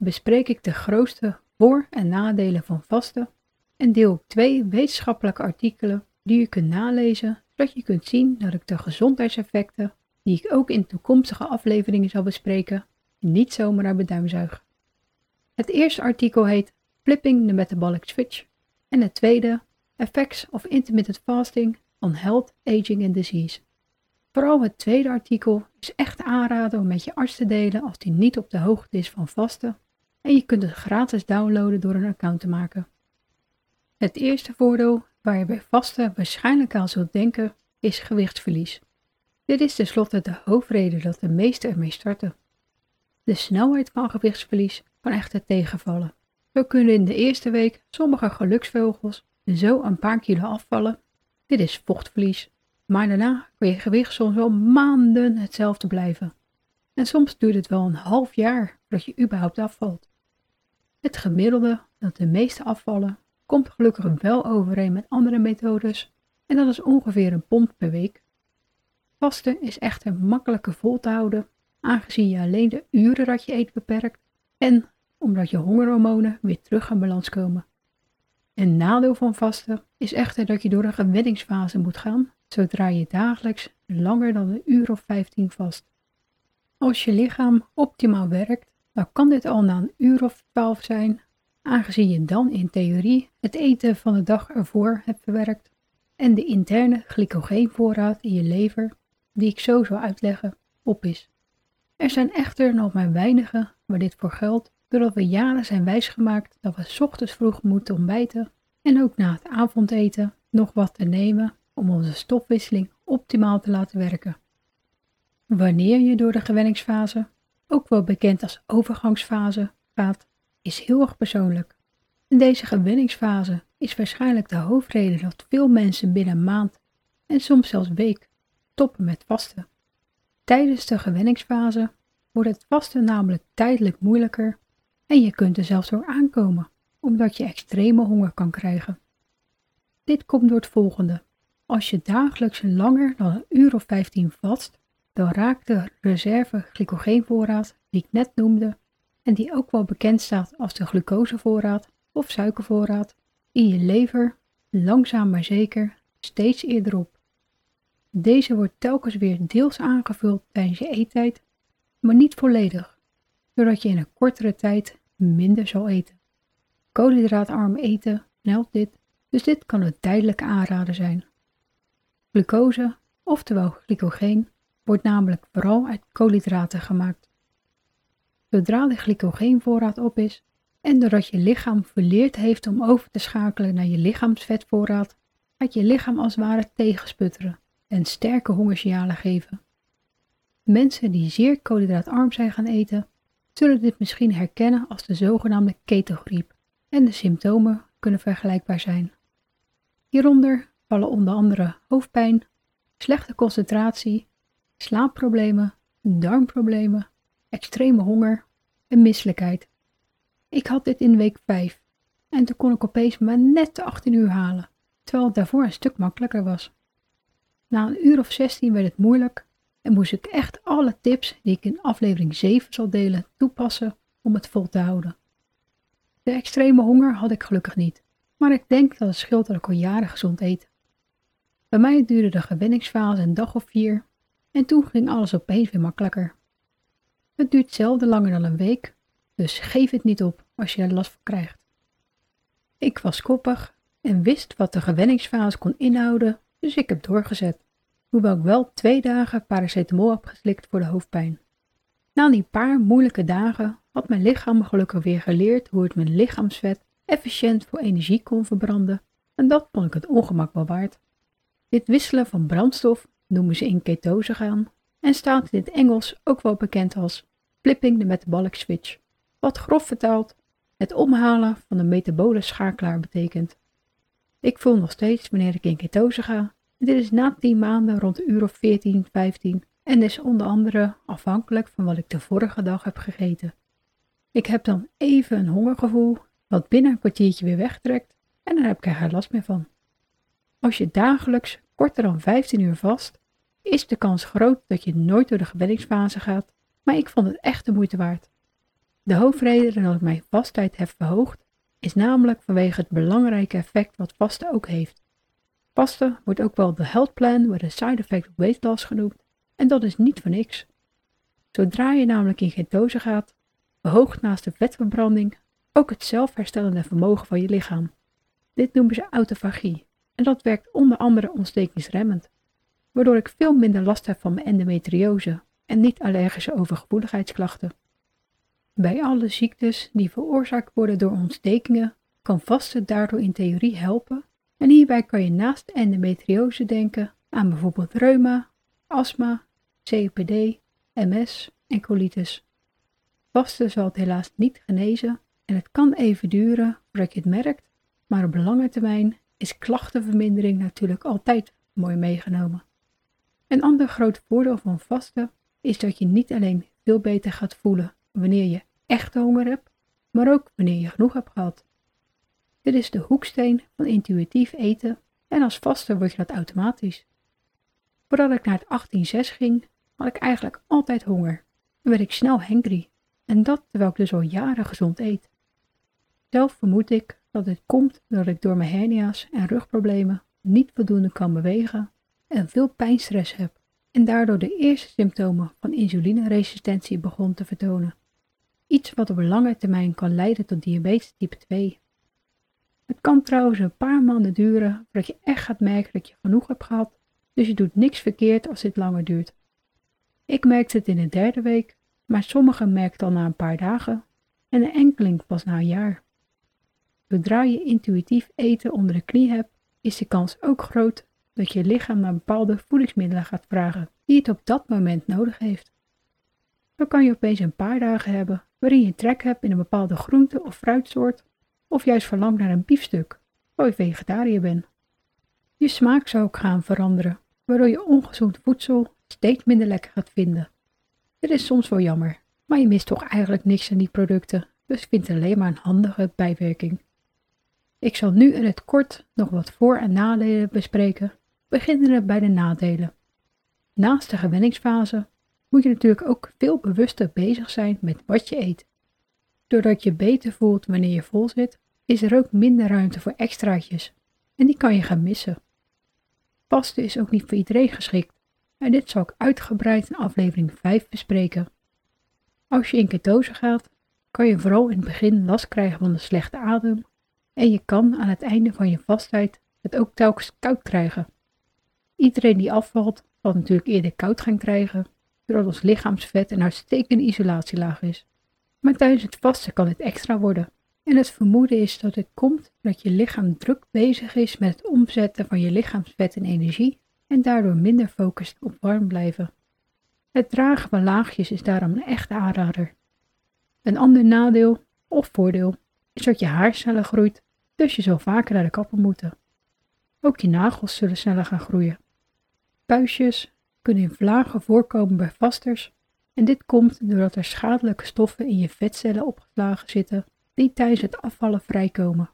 bespreek ik de grootste voor- en nadelen van vasten en deel ik twee wetenschappelijke artikelen die je kunt nalezen, zodat je kunt zien dat ik de gezondheidseffecten, die ik ook in toekomstige afleveringen zal bespreken, niet zomaar naar beduim zuig. Het eerste artikel heet Flipping the Metabolic Switch en het tweede Effects of Intermittent Fasting on Health, Aging and Disease. Vooral het tweede artikel is echt aanraden om met je arts te delen als die niet op de hoogte is van vasten en je kunt het gratis downloaden door een account te maken. Het eerste voordeel waar je bij vasten waarschijnlijk aan zult denken is gewichtsverlies. Dit is tenslotte de hoofdreden dat de meesten ermee starten. De snelheid van gewichtsverlies kan echter tegenvallen. Zo kunnen in de eerste week sommige geluksvogels zo een paar kilo afvallen. Dit is vochtverlies. Maar daarna kan je gewicht soms wel maanden hetzelfde blijven. En soms duurt het wel een half jaar voordat je überhaupt afvalt. Het gemiddelde dat de meeste afvallen komt gelukkig wel overeen met andere methodes en dat is ongeveer een pond per week. Vasten is echter makkelijker vol te houden aangezien je alleen de uren dat je eet beperkt en omdat je hongerhormonen weer terug in balans komen. Een nadeel van vasten is echter dat je door een gewenningsfase moet gaan zodra je dagelijks langer dan een uur of 15 vast. Als je lichaam optimaal werkt, dan kan dit al na een uur of 12 zijn, aangezien je dan in theorie het eten van de dag ervoor hebt verwerkt en de interne glycogeenvoorraad in je lever, die ik zo zal uitleggen, op is. Er zijn echter nog maar weinigen waar dit voor geldt, doordat we jaren zijn wijsgemaakt dat we ochtends vroeg moeten ontbijten en ook na het avondeten nog wat te nemen om onze stofwisseling optimaal te laten werken. Wanneer je door de gewenningsfase, ook wel bekend als overgangsfase, gaat, is heel erg persoonlijk. Deze gewenningsfase is waarschijnlijk de hoofdreden dat veel mensen binnen een maand en soms zelfs week stoppen met vasten. Tijdens de gewenningsfase wordt het vasten namelijk tijdelijk moeilijker en je kunt er zelfs door aankomen, omdat je extreme honger kan krijgen. Dit komt door het volgende. Als je dagelijks langer dan een uur of 15 vast, dan raakt de reserve glycogeenvoorraad die ik net noemde en die ook wel bekend staat als de glucosevoorraad of suikervoorraad in je lever langzaam maar zeker steeds eerder op. Deze wordt telkens weer deels aangevuld tijdens je eettijd, maar niet volledig, zodat je in een kortere tijd minder zal eten. Koolhydraatarm eten helpt dit, dus dit kan een tijdelijke aanrader zijn. Glucose, oftewel glycogeen, wordt namelijk vooral uit koolhydraten gemaakt. Zodra de glycogeenvoorraad op is en doordat je lichaam verleerd heeft om over te schakelen naar je lichaamsvetvoorraad, gaat je lichaam als ware tegensputteren en sterke hongersignalen geven. Mensen die zeer koolhydraatarm zijn gaan eten, zullen dit misschien herkennen als de zogenaamde ketogriep en de symptomen kunnen vergelijkbaar zijn. Hieronder vallen onder andere hoofdpijn, slechte concentratie, slaapproblemen, darmproblemen, extreme honger en misselijkheid. Ik had dit in week 5 en toen kon ik opeens maar net de 18 uur halen, terwijl het daarvoor een stuk makkelijker was. Na een uur of 16 werd het moeilijk en moest ik echt alle tips die ik in aflevering 7 zal delen toepassen om het vol te houden. De extreme honger had ik gelukkig niet, maar ik denk dat het scheelt dat ik al jaren gezond eet. Bij mij duurde de gewenningsfase een dag of vier en toen ging alles opeens weer makkelijker. Het duurt zelden langer dan een week, dus geef het niet op als je er last van krijgt. Ik was koppig en wist wat de gewenningsfase kon inhouden, dus ik heb doorgezet, hoewel ik wel twee dagen paracetamol heb geslikt voor de hoofdpijn. Na die paar moeilijke dagen had mijn lichaam gelukkig weer geleerd hoe het mijn lichaamsvet efficiënt voor energie kon verbranden en dat vond ik het ongemak wel waard. Dit wisselen van brandstof noemen ze in ketose gaan en staat in het Engels ook wel bekend als flipping the metabolic switch, wat grof vertaald het omhalen van de metabole schakelaar betekent. Ik voel nog steeds wanneer ik in ketose ga. Dit is na 10 maanden rond de uur of 14, 15 en is onder andere afhankelijk van wat ik de vorige dag heb gegeten. Ik heb dan even een hongergevoel, wat binnen een kwartiertje weer wegtrekt en dan heb ik er geen last meer van. Als je dagelijks korter dan 15 uur vast, is de kans groot dat je nooit door de gewenningsfase gaat, maar ik vond het echt de moeite waard. De hoofdreden dat ik mijn vasttijd heb verhoogd, is namelijk vanwege het belangrijke effect wat vasten ook heeft. Vasten wordt ook wel de health plan with a side effect weight loss genoemd, en dat is niet voor niks. Zodra je namelijk in ketose gaat, verhoogt naast de vetverbranding ook het zelfherstellende vermogen van je lichaam. Dit noemen ze autofagie en dat werkt onder andere ontstekingsremmend, waardoor ik veel minder last heb van mijn endometriose en niet allergische overgevoeligheidsklachten. Bij alle ziektes die veroorzaakt worden door ontstekingen, kan vasten daardoor in theorie helpen en hierbij kan je naast endometriose denken aan bijvoorbeeld reuma, astma, COPD, MS en colitis. Vasten zal het helaas niet genezen en het kan even duren voordat je het merkt, maar op lange termijn is klachtenvermindering natuurlijk altijd mooi meegenomen. Een ander groot voordeel van vasten is dat je niet alleen veel beter gaat voelen wanneer je echte honger hebt, maar ook wanneer je genoeg hebt gehad. Dit is de hoeksteen van intuïtief eten en als vaster word je dat automatisch. Voordat ik naar het 18-6 ging, had ik eigenlijk altijd honger en werd ik snel hangry en dat terwijl ik dus al jaren gezond eet. Zelf vermoed ik dat dit komt doordat ik door mijn hernia's en rugproblemen niet voldoende kan bewegen en veel pijnstress heb en daardoor de eerste symptomen van insulineresistentie begon te vertonen. Iets wat op lange termijn kan leiden tot diabetes type 2. Het kan trouwens een paar maanden duren voordat je echt gaat merken dat je genoeg hebt gehad, dus je doet niks verkeerd als dit langer duurt. Ik merkte het in de derde week, maar sommigen merken al na een paar dagen en een enkeling pas na een jaar. Zodra je intuïtief eten onder de knie hebt, is de kans ook groot dat je lichaam naar bepaalde voedingsmiddelen gaat vragen die het op dat moment nodig heeft. Dan kan je opeens een paar dagen hebben waarin je trek hebt in een bepaalde groente of fruitsoort, of juist verlangt naar een biefstuk, waar je vegetariër bent. Je smaak zou ook gaan veranderen, waardoor je ongezond voedsel steeds minder lekker gaat vinden. Dit is soms wel jammer, maar je mist toch eigenlijk niks aan die producten, dus vindt het alleen maar een handige bijwerking. Ik zal nu in het kort nog wat voor- en nadelen bespreken, beginnende bij de nadelen. Naast de gewenningsfase moet je natuurlijk ook veel bewuster bezig zijn met wat je eet. Doordat je beter voelt wanneer je vol zit, is er ook minder ruimte voor extraatjes en die kan je gaan missen. Vasten is ook niet voor iedereen geschikt en dit zal ik uitgebreid in aflevering 5 bespreken. Als je in ketose gaat, kan je vooral in het begin last krijgen van de slechte adem en je kan aan het einde van je vastheid het ook telkens koud krijgen. Iedereen die afvalt, zal natuurlijk eerder koud gaan krijgen doordat ons lichaamsvet een uitstekende isolatielaag is. Maar tijdens het vasten kan het extra worden. En het vermoeden is dat het komt dat je lichaam druk bezig is met het omzetten van je lichaamsvet in energie en daardoor minder focust op warm blijven. Het dragen van laagjes is daarom een echte aanrader. Een ander nadeel of voordeel is dat je haarcellen groeit, dus je zal vaker naar de kapper moeten. Ook je nagels zullen sneller gaan groeien. Puistjes, kunnen in vlagen voorkomen bij vasters en dit komt doordat er schadelijke stoffen in je vetcellen opgeslagen zitten die tijdens het afvallen vrijkomen.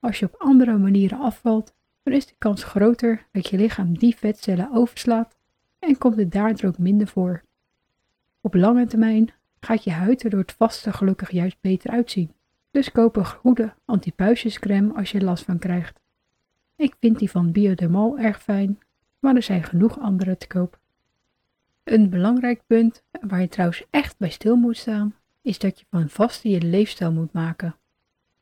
Als je op andere manieren afvalt, dan is de kans groter dat je lichaam die vetcellen overslaat en komt het daardoor ook minder voor. Op lange termijn gaat je huid er door het vasten gelukkig juist beter uitzien. Dus koop een goede antipuisjescrème als je last van krijgt. Ik vind die van Biodermal erg fijn maar er zijn genoeg andere te koop. Een belangrijk punt, waar je trouwens echt bij stil moet staan, is dat je van vasten je leefstijl moet maken.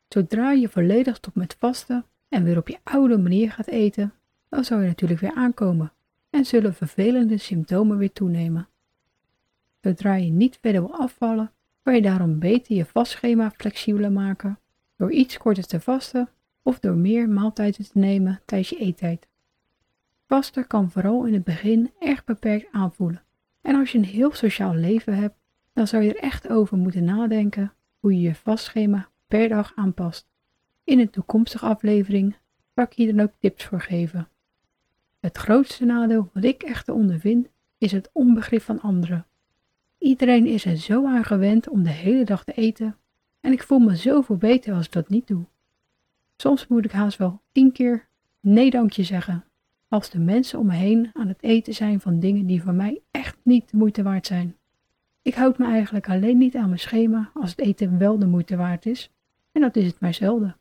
Zodra je volledig stopt met vasten en weer op je oude manier gaat eten, dan zal je natuurlijk weer aankomen en zullen vervelende symptomen weer toenemen. Zodra je niet verder wil afvallen, kan je daarom beter je vastschema flexibeler maken door iets korter te vasten of door meer maaltijden te nemen tijdens je eettijd. Vasten kan vooral in het begin erg beperkt aanvoelen. En als je een heel sociaal leven hebt, dan zou je er echt over moeten nadenken hoe je je vastschema per dag aanpast. In een toekomstige aflevering zal ik hier dan ook tips voor geven. Het grootste nadeel wat ik echter ondervind is het onbegrip van anderen. Iedereen is er zo aan gewend om de hele dag te eten en ik voel me zoveel beter als ik dat niet doe. Soms moet ik haast wel tien keer nee dankje zeggen als de mensen om me heen aan het eten zijn van dingen die voor mij echt niet de moeite waard zijn. Ik houd me eigenlijk alleen niet aan mijn schema als het eten wel de moeite waard is en dat is het maar zelden.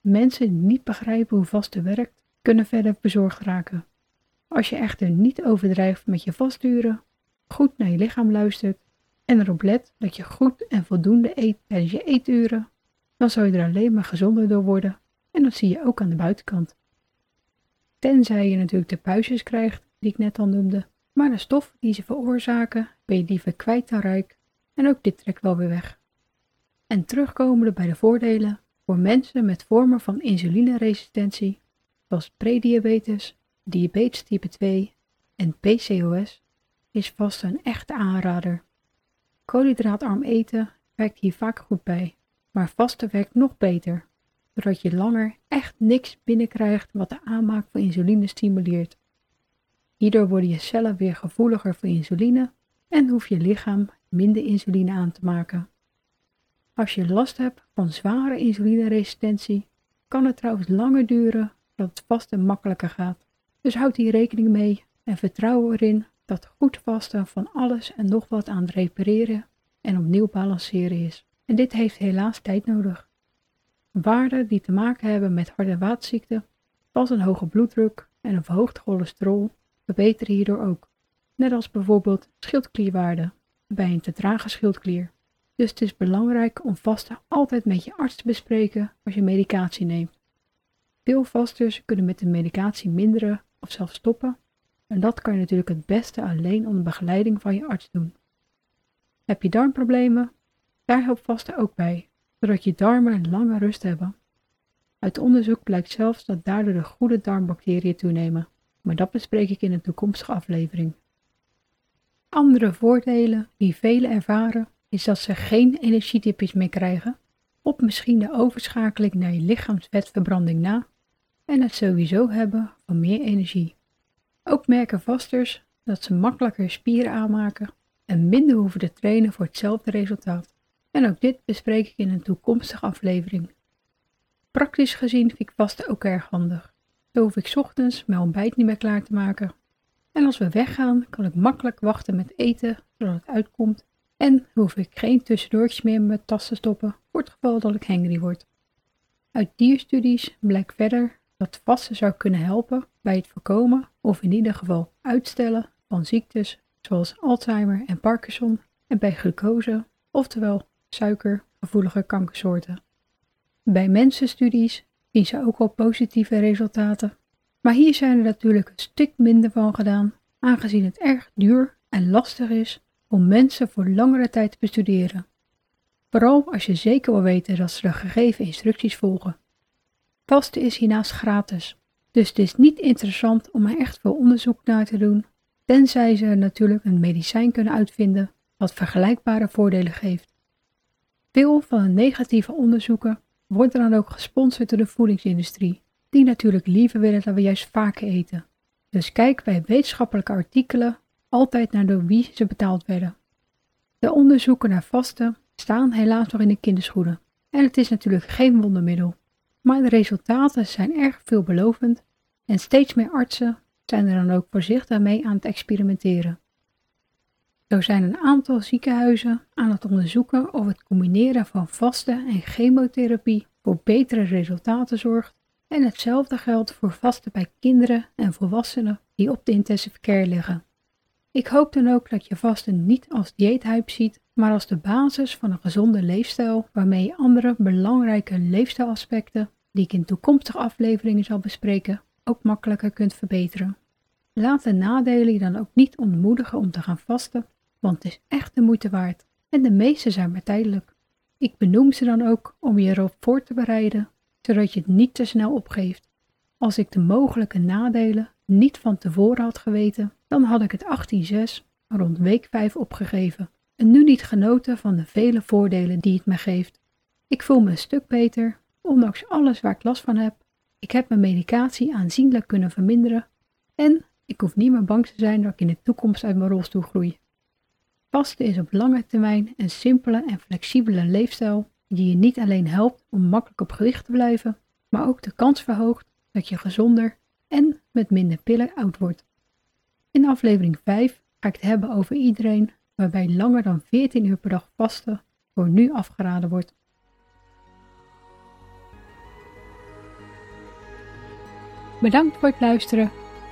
Mensen die niet begrijpen hoe vasten werkt, kunnen verder bezorgd raken. Als je echter niet overdrijft met je vastduren, goed naar je lichaam luistert en erop let dat je goed en voldoende eet tijdens je eeturen, dan zal je er alleen maar gezonder door worden en dat zie je ook aan de buitenkant. Tenzij je natuurlijk de puistjes krijgt, die ik net al noemde, maar de stof die ze veroorzaken ben je liever kwijt dan rijk en ook dit trekt wel weer weg. En terugkomende bij de voordelen, voor mensen met vormen van insulineresistentie, zoals prediabetes, diabetes type 2 en PCOS, is vast een echte aanrader. Koolhydraatarm eten werkt hier vaak goed bij, maar vasten werkt nog beter, zodat je langer echt niks binnenkrijgt wat de aanmaak van insuline stimuleert. Hierdoor worden je cellen weer gevoeliger voor insuline en hoeft je lichaam minder insuline aan te maken. Als je last hebt van zware insulineresistentie, kan het trouwens langer duren dat het vasten makkelijker gaat. Dus houd hier rekening mee en vertrouw erin dat goed vasten van alles en nog wat aan het repareren en opnieuw balanceren is. En dit heeft helaas tijd nodig. Waarden die te maken hebben met hart- en vaatziekten, zoals een hoge bloeddruk en een verhoogd cholesterol, verbeteren hierdoor ook. Net als bijvoorbeeld schildklierwaarden bij een te trage schildklier. Dus het is belangrijk om vasten altijd met je arts te bespreken als je medicatie neemt. Veel vasters kunnen met de medicatie minderen of zelfs stoppen. En dat kan je natuurlijk het beste alleen onder begeleiding van je arts doen. Heb je darmproblemen? Daar helpt vasten ook bij, zodat je darmen lange rust hebben. Uit onderzoek blijkt zelfs dat daardoor de goede darmbacteriën toenemen, maar dat bespreek ik in een toekomstige aflevering. Andere voordelen die velen ervaren is dat ze geen energiedipjes meer krijgen, of misschien de overschakeling naar je lichaamsvetverbranding na en het sowieso hebben van meer energie. Ook merken vasters dat ze makkelijker spieren aanmaken en minder hoeven te trainen voor hetzelfde resultaat. En ook dit bespreek ik in een toekomstige aflevering. Praktisch gezien vind ik vasten ook erg handig. Zo hoef ik ochtends mijn ontbijt niet meer klaar te maken. En als we weggaan, kan ik makkelijk wachten met eten zodat het uitkomt. En hoef ik geen tussendoortjes meer in mijn tas te stoppen voor het geval dat ik hangry word. Uit dierstudies blijkt verder dat vasten zou kunnen helpen bij het voorkomen of in ieder geval uitstellen van ziektes zoals Alzheimer en Parkinson en bij glucose, oftewel suikergevoelige kankersoorten. Bij mensenstudies zien ze ook al positieve resultaten, maar hier zijn er natuurlijk een stuk minder van gedaan, aangezien het erg duur en lastig is om mensen voor langere tijd te bestuderen. Vooral als je zeker wil weten dat ze de gegeven instructies volgen. Vasten is hiernaast gratis, dus het is niet interessant om er echt veel onderzoek naar te doen, tenzij ze natuurlijk een medicijn kunnen uitvinden wat vergelijkbare voordelen geeft. Veel van de negatieve onderzoeken worden dan ook gesponsord door de voedingsindustrie, die natuurlijk liever willen dat we juist vaker eten. Dus kijk bij wetenschappelijke artikelen altijd naar door wie ze betaald werden. De onderzoeken naar vasten staan helaas nog in de kinderschoenen en het is natuurlijk geen wondermiddel. Maar de resultaten zijn erg veelbelovend en steeds meer artsen zijn er dan ook voorzichtig mee aan het experimenteren. Zo zijn een aantal ziekenhuizen aan het onderzoeken of het combineren van vasten en chemotherapie voor betere resultaten zorgt. En hetzelfde geldt voor vasten bij kinderen en volwassenen die op de intensive care liggen. Ik hoop dan ook dat je vasten niet als dieethype ziet, maar als de basis van een gezonde leefstijl waarmee je andere belangrijke leefstijlaspecten, die ik in toekomstige afleveringen zal bespreken, ook makkelijker kunt verbeteren. Laat de nadelen je dan ook niet ontmoedigen om te gaan vasten, want het is echt de moeite waard en de meeste zijn maar tijdelijk. Ik benoem ze dan ook om je erop voor te bereiden, zodat je het niet te snel opgeeft. Als ik de mogelijke nadelen niet van tevoren had geweten, dan had ik het 18.6 rond week 5 opgegeven en nu niet genoten van de vele voordelen die het me geeft. Ik voel me een stuk beter, ondanks alles waar ik last van heb. Ik heb mijn medicatie aanzienlijk kunnen verminderen en ik hoef niet meer bang te zijn dat ik in de toekomst uit mijn rolstoel groei. Vasten is op lange termijn een simpele en flexibele leefstijl die je niet alleen helpt om makkelijk op gewicht te blijven, maar ook de kans verhoogt dat je gezonder en met minder pillen oud wordt. In aflevering 5 ga ik het hebben over iedereen waarbij langer dan 14 uur per dag vasten voor nu afgeraden wordt. Bedankt voor het luisteren